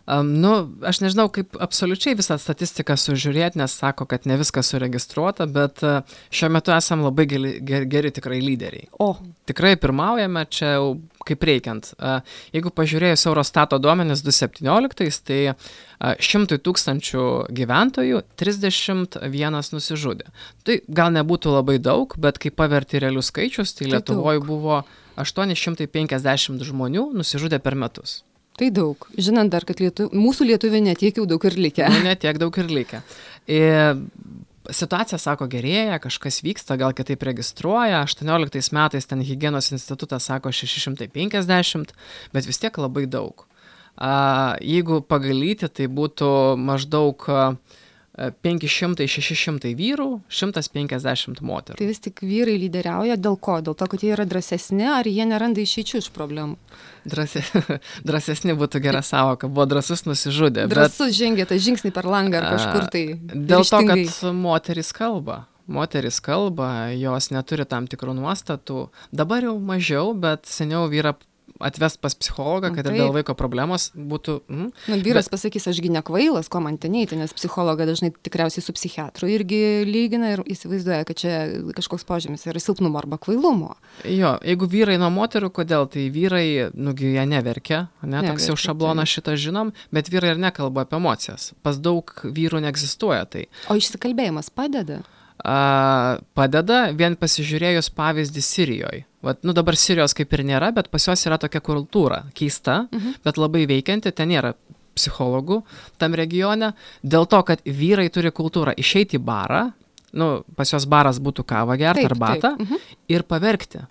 Um, nu, aš nežinau, kaip absoliučiai visą statistiką sužiūrėti, nes sako, kad ne viskas suregistruota, bet uh, šiuo metu esam labai geri, geri, geri tikrai lyderiai. O, Tikrai pirmaujame čia jau kaip reikiant. Uh, jeigu pažiūrėjus Eurostato duomenis 2017, tai uh, 100 tūkstančių gyventojų 31 nusižudė. Tai gal nebūtų labai daug, bet kai paverti realius skaičius, tai Tai Lietuvoje buvo 850 žmonių nusižudė per metus. Tai daug. Žinant dar, kad lietu... mūsų lietuvių netiek jau daug ir likę. Nu, ne tiek daug ir likę. Ir situacija, sako, gerėja, kažkas vyksta, gal kitaip registruoja. 18 metais ten hygienos institutas sako 650, bet vis tiek labai daug. A, jeigu pagalyti, tai būtų maždaug a, 500-600 vyrų, 150 moterų. Tai vis tik vyrai lyderiauja dėl ko? Dėl to, kad jie yra drąsesni, ar jie neranda išeičių iš problemų? Drąsi, drąsesni būtų gera savoka, buvo drąsus nusižudė. Bet Drąsus žengia tą žingsnį per langą ar kažkur tai. Dėl to, kad moteris kalba. Moteris kalba, jos neturi tam tikrų nuostatų. Dabar jau mažiau, bet seniau vyra atvest pas psichologą, Na, kad ir dėl vaiko problemos būtų... Mm, Nu, vyras bet... pasakys, aš gi nekvailas, ko man ten eiti, nes psichologą dažnai tikriausiai su psichiatru irgi lygina ir įsivaizduoja, kad čia kažkoks požymis yra silpnumo arba kvailumo. jo, jeigu vyrai nuo moterų, kodėl? Tai vyrai, nugi jie neverkia, ne, toks jau Neverkia, šablonas šitą žinom, bet vyrai ir nekalba apie emocijas. Pas daug vyrų neegzistuoja tai. O išsikalbėjimas padeda? Padeda vien pasižiūrėjus pavyzdį Sirijoje. Vat, nu dabar Sirijos kaip ir nėra, bet pas juos yra tokia kultūra, keista, mhm. bet labai veikianti, ten nėra psichologų tam regione, dėl to, kad vyrai turi kultūrą išeiti į barą, nu, pas juos baras būtų kava gerti, arbatą mhm. ir paverkti.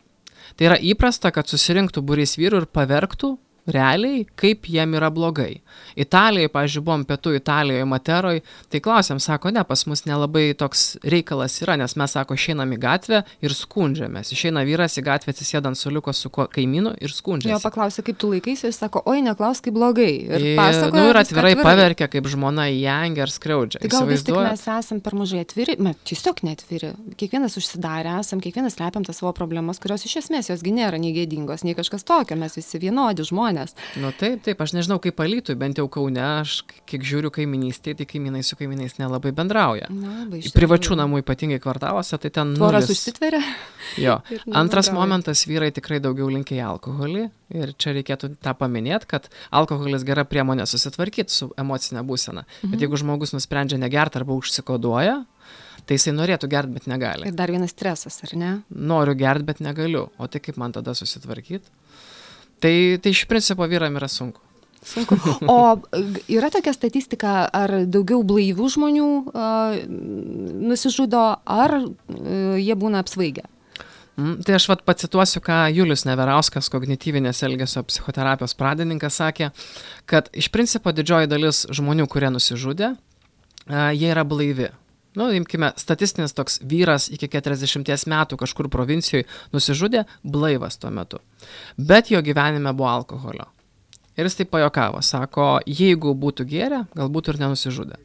Tai yra įprasta, kad susirinktų būrys vyrų ir paverktų realiai, kaip jiem yra blogai. Italijoje, pavyzdžiui, buvom pietų Italijoje, Materoje, tai klausėm, sako, ne, pas mus nelabai toks reikalas yra, nes mes, sako, išeinam į gatvę ir skundžiamės. Išeina vyras į gatvę atsisėda ant suliuko su kaimynu ir Jo skundžiasi. paklausė, kaip tu laikaisi, jis sako, oi, neklaus, kaip blogai. Ir, Ir, pasakoja nu, ir viską atvirai paverkia, kaip žmona įjengia ar skriaudžia. Tai gal vis tik mes esam per mažai atviri, mes tiesiog neatviri. Kiekvienas užsidarę esam, kiekvienas slepiam tas savo problemas, kurios iš esmės josgi nėra nei gėdingos, nei kažkas tokio, mes visi vienodi žmonės. Nu taip, taip, aš nežinau kaip alytui, bent jau Kaune, aš kiek žiūriu kaiminystėje, tai kaimynai su kaimynais nelabai bendrauja. Na, iš Privačių namų ypatingai kvartaluose, tai ten... Nulis. užsitveria. Jo. Antras momentas, vyrai tikrai daugiau linkia į alkoholį ir čia reikėtų tą paminėti, kad alkoholis gera priemonė susitvarkyti su emocinė būsena. Mhm. Bet jeigu žmogus nusprendžia negerti arba užsikoduoja, tai jisai norėtų gerti, bet negali. Ir dar vienas stresas, ar ne? Noriu gerti, bet negaliu. O tai kaip man tada susitvarkyti? Tai, tai iš principo vyram yra sunku. Sunku. O yra tokia statistika, ar daugiau blaivių žmonių uh, nusižudo, ar uh, jie būna apsvaigę? Mm, Tai aš vat pacituosiu, ką Julius Neverauskas, kognityvinės elgesio psichoterapijos pradininkas, sakė, kad iš principo didžioji dalis žmonių, kurie nusižudė, a, jie yra blaivi. Nu, imkime, statistinis toks vyras iki 40 metų kažkur provincijoje nusižudė blaivas tuo metu. Bet jo gyvenime buvo alkoholio. Ir jis taip pajokavo, sako, jeigu būtų gėrę, galbūt ir nenusižudė.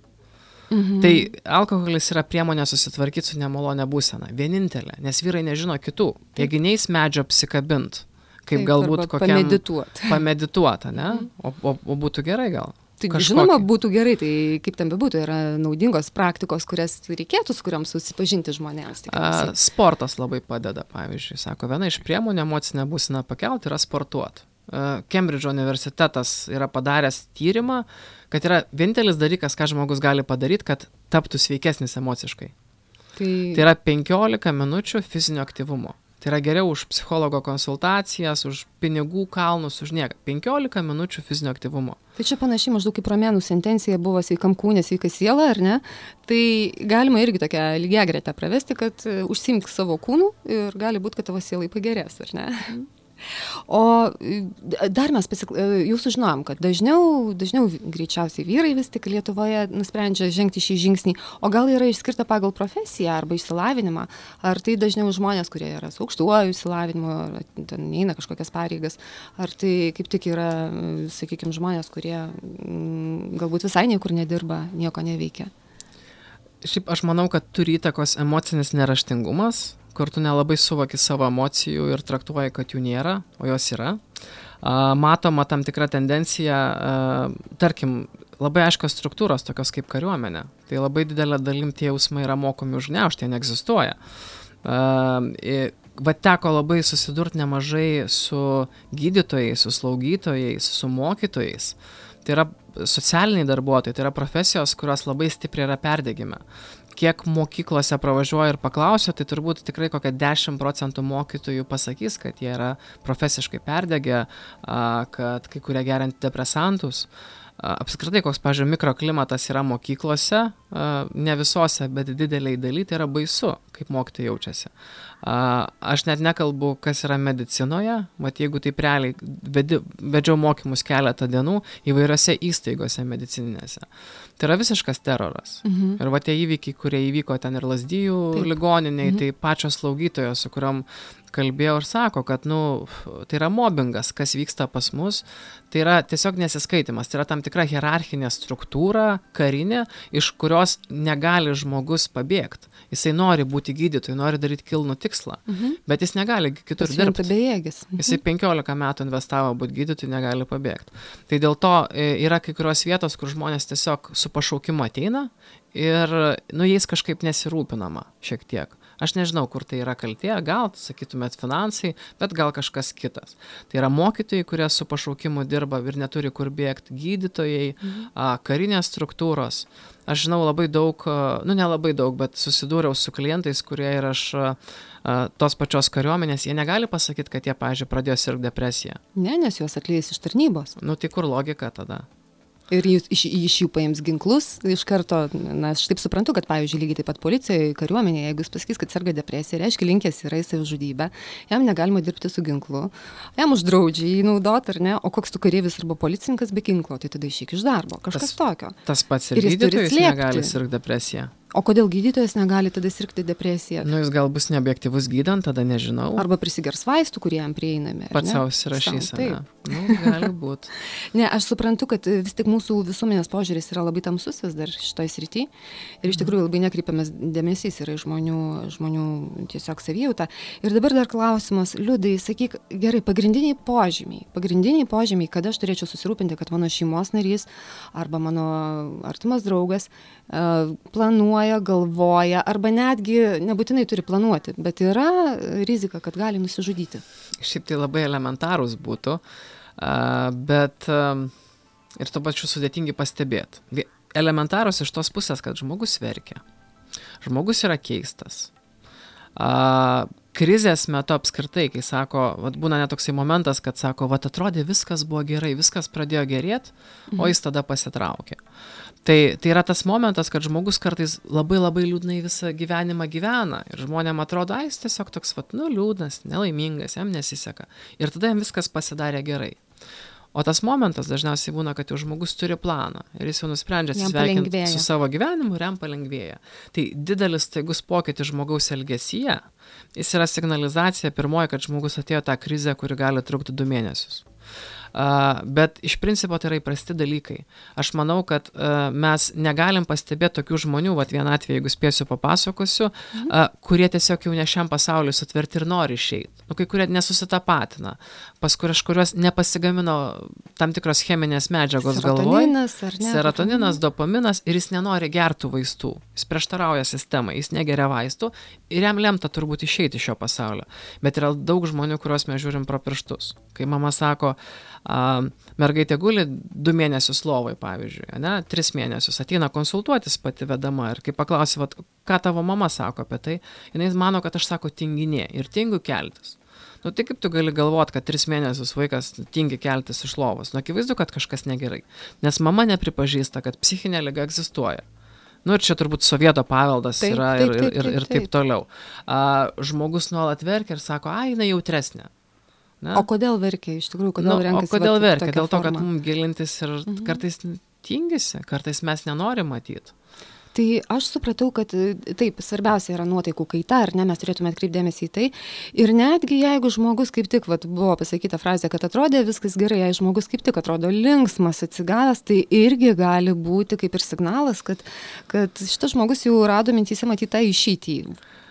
Mhm. Tai alkoholis yra priemonė susitvarkyti su nemalonė būsena. Vienintelė, nes vyrai nežino kitų. Jeigu neįs medžio apsikabint, kaip Taip, galbūt arba kokiam... pamedituot. Pamedituota, ne? O, o, o būtų gerai gal. Tai žinoma, būtų gerai, tai kaip ten bebūtų, yra naudingos praktikos, kurias reikėtų, su kuriam susipažinti žmonėms. Tikriausiai. sportas labai padeda, pavyzdžiui, sako, viena iš priemonių emocinę būseną pakelti yra sportuoti. Kembridžo universitetas yra padaręs tyrimą, kad yra vienintelis dalykas, ką žmogus gali padaryti, kad taptų sveikesnis emociškai. Tai, Tai yra 15 minučių fizinio aktyvumo. Tai yra geriau už psichologo konsultacijas, už pinigų kalnus, už nieką. 15 minučių fizinio aktyvumo. tai čia panašiai maždaug kaip romėnų sentencija buvo sveikam kūnė, sveika siela, ar ne? Tai galima irgi tokią lygiai gretę pravesti, kad e, užsimk savo kūnų ir gali būti, kad tavo sielai pagerės, ar ne? O dar mes pasikl... e, jau sužinojom, kad dažniau, dažniau greičiausiai vyrai vis tik Lietuvoje nusprendžia žengti šį žingsnį, o gal yra išskirta pagal profesiją arba išsilavinimą, ar tai dažniau žmonės, kurie yra su aukštuoju išsilavinimu, ar ten neina kažkokias pareigas, ar tai kaip tik yra, sakykime, žmonės, kurie mm, galbūt visai niekur nedirba, nieko neveikia. Šiaip aš manau, kad turi įtakos emocinis neraštingumas, kur tu nelabai suvoki savo emocijų ir traktuoji, kad jų nėra, o jos yra. Matoma tam tikra tendencija, tarkim, labai aiškios struktūros, tokios kaip kariuomenė. Tai labai didelė dalim tie jausmai yra mokomi užgneušti, jie neegzistuoja. A, i- Va teko labai susidurti nemažai su gydytojais, su slaugytojais, su mokytojais. Tai yra socialiniai darbuotojai, tai yra profesijos, kurios labai stipriai yra perdegime. Kiek mokyklose pravažiuoja ir paklausia, tai turbūt tikrai kokia 10 procentų mokytojų pasakys, kad jie yra profesiškai perdegę, a, kad kai kurie geria antidepresantus. Apskritai, koks, pažiūrėjau, mikroklimatas yra mokyklose, ne visose, bet dideliai daly, tai yra baisu, kaip mokytojai jaučiasi. Aš net nekalbu, kas yra medicinoje, mat jeigu taip realiai vedi, vedžiau mokymus keletą dienų įvairiose įstaigose medicininėse. Tai yra visiškas teroras. Mhm. Ir va tie įvykiai, kurie įvyko ten ir lasdyjų ligoniniai, Mhm. tai pačios slaugytojos, su kuriuom kalbėjau ir sako, kad, nu, tai yra mobbingas, kas vyksta pas mus, tai yra tiesiog nesiskaitimas, tai yra tam tikra hierarchinė struktūra, karinė, iš kurios negali žmogus pabėgti. Jisai nori būti gydytoju, nori daryti kilnų tikslą, Mhm. bet jis negali kitur dirbti. bejėgis. Mhm. Jisai 15 metų investavo būti gydytoju, negali pabėgti. Tai dėl to e, yra kai kurios vietos, kur žmonės tiesiog su pašaukimu ateina ir nu jais kažkaip nesirūpinama šiek tiek. Aš nežinau, kur tai yra kaltė, gal, sakytumėt, finansai, bet gal kažkas kitas. Tai yra mokytojai, kurie su pašaukimu dirba ir neturi kur bėgti, gydytojai, Mhm. a, karinės struktūros. Aš žinau labai daug, nu nelabai daug, bet susidūriau su klientais, kurie yra iš a, a, tos pačios kariuomenės, jie negali pasakyti, kad jie, pavyzdžiui, pradėjo sirgti depresiją. Ne, nes juos atleis iš tarnybos. Nu tai kur logika tada? Ir jis iš, iš jų paims ginklus iš karto, na, aš taip suprantu, kad, pavyzdžiui, lygiai taip pat policijoje, kariuomenėje, jeigu jis pasakys, kad serga depresija, reiškia linkęs yra į savižudybę, jam negalima dirbti su ginklu, jam uždraudžia jį naudoti, ar ne, o koks tu kareivis arba policininkas be ginklo, tai tada išeik iš darbo, kažkas Tas- tokio. Tas pats ir, Ir jis turi slėpti. negali sirgti depresiją. O kodėl gydytojas negali tada sirgti depresiją? Nu jis gal bus neobjektivus gydant, tada nežinau. Arba prisigers vaistų, kurie jam prieinami. Pats savo ane? Taip. Nu, gali būti. Ne, aš suprantu, kad vis tik mūsų visuomenės požiūris yra labai tamsus vis dar šitoje srityje ir iš tikrųjų labai nekreipiamas dėmesys yra žmonių, žmonių tiesiog savijautą. Ir dabar dar klausimas, liūdai, sakyk, gerai, pagrindiniai požymiai, pagrindiniai požymiai, kada aš turėčiau susirūpinti, kad mano šeimos narys arba mano artimas draugas e, planuoja, galvoja arba netgi nebūtinai turi planuoti, bet yra rizika, kad gali nusižudyti. Šiaip tai labai elementarūs būtų, a, bet a, ir tuo pačiu sudėtingi pastebėti. Elementarūs iš tos pusės, kad žmogus verkia. Žmogus yra keistas. A, krizės metu apskritai, kai sako, vat, būna netoksai momentas, kad sako, vat atrodė viskas buvo gerai, viskas pradėjo gerėti, o jis tada pasitraukė. Tai, tai yra tas momentas, kad žmogus kartais labai labai liūdnai visą gyvenimą gyvena ir žmonėm atrodo, ai, jis tiesiog toks, vat, nu, liūdnas, nelaimingas, jam nesiseka. Ir tada jam viskas pasidarė gerai. O tas momentas dažniausiai būna, kad jau žmogus turi planą ir jis jau nusprendžia atsisveikinti su savo gyvenimu ir jam palengvėja. Tai didelis staigus pokytis žmogaus elgesyje, jis yra signalizacija pirmoji, kad žmogus atėjo tą krizę, kuri gali trukti du mėnesius. Uh, bet iš principo tai yra įprasti dalykai. Aš manau, kad uh, mes negalim pastebėti tokių žmonių, va vieną atvejį, jeigu spėsiu papasakosiu, mhm. uh, kurie tiesiog jau ne šiam pasauliu sutverti ir nori išeiti. Nu, kai kurie nesusitapatina, pas kuriuos nepasigamino tam tikros cheminės medžiagos galvoje. Serotoninas, dopaminas ir jis nenori gertų vaistų. Jis prieštarauja sistemai, jis negeria vaistų ir jam lemta turbūt išeiti iš šio pasaulio. Bet yra daug žmonių, kuriuos mes žiūrim pro pirštus. Kai mama sako, a, mergaitė guli du mėnesius lovai, pavyzdžiui, ne, tris mėnesius, ateina konsultuotis pati vedama ir kai paklausi, vat, ką tavo mama sako apie tai, jinai mano, kad aš sako tinginė ir tingiu keltis. Nu tai kaip tu gali galvoti, kad tris mėnesius vaikas tingi keltis iš lovos? Nu akivaizdu, kad kažkas negerai. Nes mama nepripažįsta, kad psichinė lyga egzistuoja. Nu ir čia turbūt sovieto paveldas taip, yra taip, taip, ir, ir, ir taip, taip toliau. A, žmogus nuolat verkia ir sako, ai, jinai jautresnė. Ne? O kodėl verkia iš tikrųjų? Kodėl nu, renkasi? O kodėl verkia? Dėl to, kad mums gilintis ir mhm. kartais tingisi, kartais mes nenorim matyti. Tai aš supratau, kad taip, svarbiausia yra nuotaikų kaita, ar ne, mes turėtume atkreipdėmėsi į tai. Ir netgi jeigu žmogus kaip tik, vat, buvo pasakyta frazė, kad atrodė viskas gerai, jei žmogus kaip tik atrodo linksmas, atsigavęs, tai irgi gali būti kaip ir signalas, kad, kad šitas žmogus jau rado mintyse matyti tą išeitį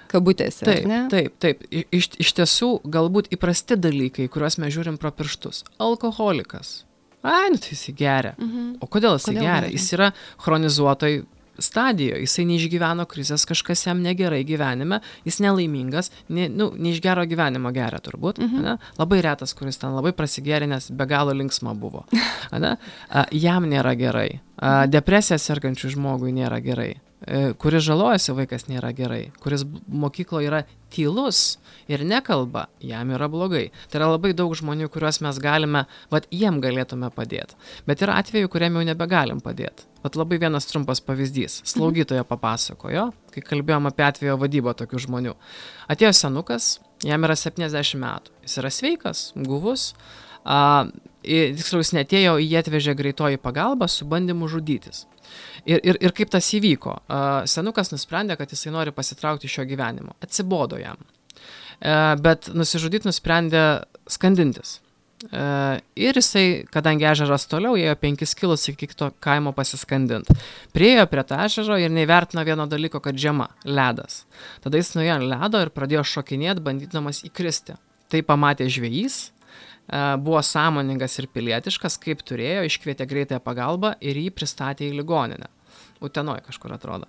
kabutėse. Taip, taip, taip. Iš, iš tiesų, galbūt įprasti dalykai, kuriuos mes žiūrim pro pirštus. Alkoholikas. Ai, nu tai jis geria. Mhm. O kodėl jis geria? geria? Jis yra chronizuotoj stadijoje, jisai neišgyveno krizės, kažkas jam negerai gyvenime, jis nelaimingas, ne, nu, neiš gero gyvenimo geria turbūt, mhm. ne? labai retas, kuris ten labai prasigėrė, nes be galo linksma buvo. Ne? A, jam nėra gerai, a, depresija sergančių žmogui nėra gerai. E, kuris žalojasi vaikas nėra gerai, kuris mokykloje yra tylus ir nekalba, jam yra blogai. Tai yra labai daug žmonių, kuriuos mes galime, vad jiem galėtume padėti. Bet yra atvejų, kuriam jau nebegalim padėti. Vat labai vienas trumpas pavyzdys. Slaugytoja papasakojo, kai kalbėjom apie atvejo vadybą tokių žmonių. Atėjo senukas, jam yra 70 metų. Jis yra sveikas, guvus. Tiksliau, jis netėjo, jį atvežė greitoji pagalba su bandymu žudytis. Ir, ir, ir kaip tas įvyko? Senukas nusprendė, kad jisai nori pasitraukti iš šio gyvenimo. Atsibodo jam. E, bet nusižudyti nusprendė skandintis. E, ir jisai, kadangi ežeras toliau, ėjo penkis kilus iki kito kaimo pasiskandinti. Priejo prie to ežero ir neįvertino vieno dalyko, kad žema - ledas. Tada jis nuėjo ant ledo ir pradėjo šokinėti, bandydamas įkristi. Tai pamatė žvėjys, buvo sąmoningas ir pilietiškas, kaip turėjo, iškvietė greitąją pagalbą ir jį pristatė į ligoninę. Utenoje kažkur atrodo.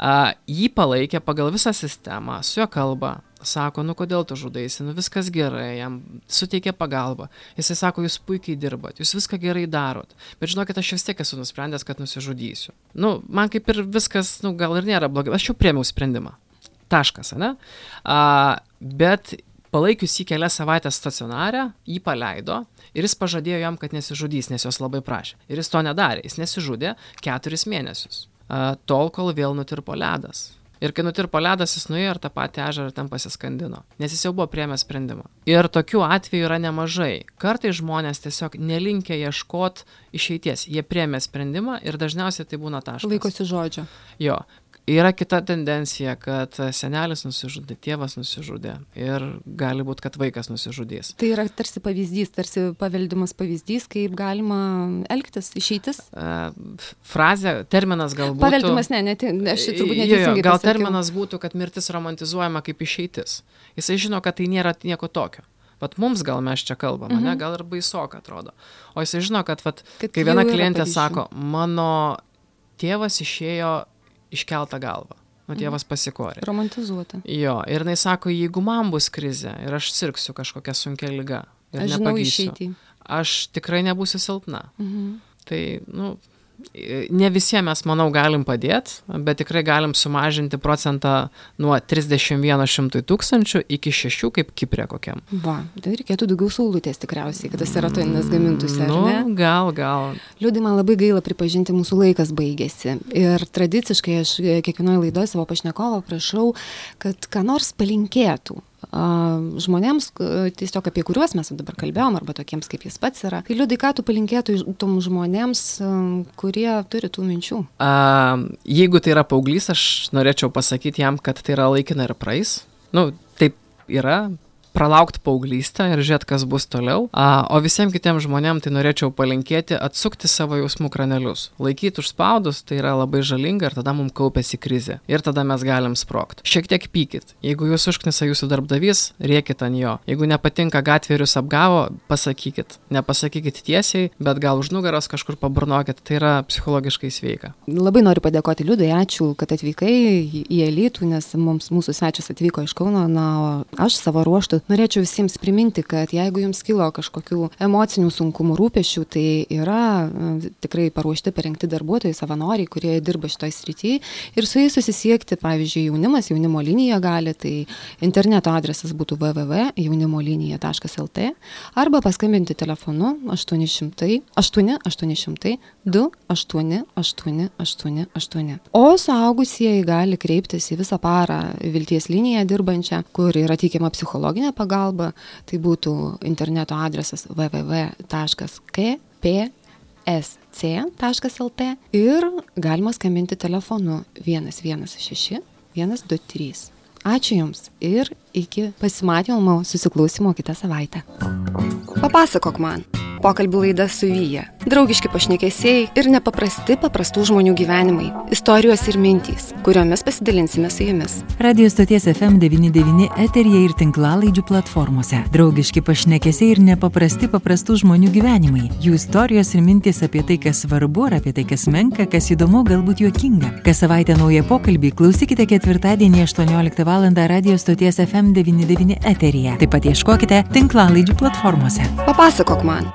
Uh, jį palaikė pagal visą sistemą, su jo kalba, sako, nu kodėl tu žudaisi, nu viskas gerai, jam suteikė pagalbą. Jisai sako, jūs puikiai dirbat, jūs viską gerai darot, bet žinokit, aš vis tiek esu nusprendęs, kad nusižudysiu. Nu, man kaip ir viskas, nu gal ir nėra blogai, aš jau priemiau sprendimą. Taškas, ne? Uh, bet palaikius jį kelias savaites stacionare, jį paleido ir jis pažadėjo jam, kad nesižudys, nes jos labai prašė. Ir jis to nedarė, jis nesižudė keturis mėnesius. Tol, kol vėl nutirpo ledas. Ir kai nutirpo ledas, jis nuėjo ir tą patį ežerą ten pasiskandino, nes jis jau buvo priemęs sprendimą. Ir tokių atvejų yra nemažai. Kartai žmonės tiesiog nelinkia ieškoti išeities. Jie priemė sprendimą ir dažniausiai tai būna taškas. Laikosi žodžio. Jo. Yra kita tendencija, kad senelis nusižudė, tėvas nusižudė ir gali būti, kad vaikas nusižudys. Tai yra tarsi pavyzdys, tarsi paveldimas pavyzdys, kaip galima elgtis, išeitis? Frazė, terminas galbūt. Paveldimas, ne, ne, aš turbūt neteisingai. Gal terminas būtų, kad mirtis romantizuojama kaip išeitis. Jisai žino, kad tai nėra nieko tokio. Vat mums gal mes čia kalbam, mhm. ne, gal ir baisoka atrodo. O jisai žino, kad, vat, kad kai viena klientė sako, mano tėvas išėjo iškeltą galvą. O mhm. tėvas pasikorė. Romantizuota. Jo, ir jinai sako, jeigu man bus krizė ir aš sirgsiu kažkokią sunkę lygą ir aš nepagysiu, aš tikrai nebūsiu silpna. Mhm. Tai, nu, ne visiems mes, manau, galim padėti, bet tikrai galim sumažinti procentą nuo 31 šimtui tūkstančių iki 6, kaip Kiprė kokiam. Va, tai reikėtų daugiau saulutės tikriausiai, kad tas serotoninas gamintųsi. Nu, gal, gal. Liūdai, man labai gaila pripažinti, mūsų laikas baigėsi. Ir tradiciškai aš kiekvienoje laidoje savo pašnekovo prašau, kad ką nors palinkėtų žmonėms, tiesiog apie kuriuos mes dabar kalbėjom, arba tokiems kaip jis pats yra. Tai liūdai, ką tu palinkėtų tom žmonėms, kurie turi tų minčių? A, jeigu tai yra paauglys, aš norėčiau pasakyti jam, kad tai yra laikina ir praeis. Nu, taip yra, pralaukti paauglystę ir žiūrėti, kas bus toliau. A, o visiems kitiems žmonėms tai norėčiau palinkėti atsukti savo jausmų kranelius. Laikyti užspaudus tai yra labai žalinga ir tada mums kaupėsi krizė. Ir tada mes galim sprokti. Šiek tiek pykit. Jeigu jūs užknisa jūsų darbdavys, riekit ant jo. Jeigu nepatinka gatvė ir jūs apgavo, pasakykit. Nepasakykit tiesiai, bet gal už nugaros kažkur paburnokit. Tai yra psichologiškai sveika. Labai noriu padėkoti Liudai, ačiū, kad atvykai į Elytų, nes mums mūsų svečias atvyko iš Kauno, na, o aš savo ruoštų norėčiau visiems priminti, kad jeigu jums kilo kažkokių emocinių sunkumų rūpešių, tai yra e, tikrai paruošti parengti darbuotojai, savanoriai, kurie dirba šitoje srityje ir su jais susisiekti, pavyzdžiui, jaunimas, jaunimo linija gali, tai interneto adresas būtų www.jaunimolinija.lt arba paskambinti telefonu 800 8 800 2 8 8 8 8. O suaugusieji gali kreiptis į visą parą Vilties liniją dirbančią, kur yra teikiama psichologinė pagalba. Tai būtų interneto adresas www.kpsc.lt ir galima skambinti telefonu 116 123. Ačiū Jums ir iki pasimatymo susiklausimo kitą savaitę. Papasakok man. Pokalbių laida su Vyja. Draugiški pašnekesiai ir nepaprasti paprastų žmonių gyvenimai. Istorijos ir mintys, kuriomis pasidalinsime su jumis. Radio stoties FM99 eterija ir tinklalaidžių platformose. Draugiški pašnekesiai ir nepaprasti paprastų žmonių gyvenimai. Jų istorijos ir mintys apie tai, kas svarbu, ar apie tai, kas menka, kas įdomu, galbūt juokinga. Kas savaitę naują pokalbį klausykite ketvirtadienį 18 val. radio stoties FM99 eterija. Taip pat ieškokite tinklalaidžių platformose. Papasakok man.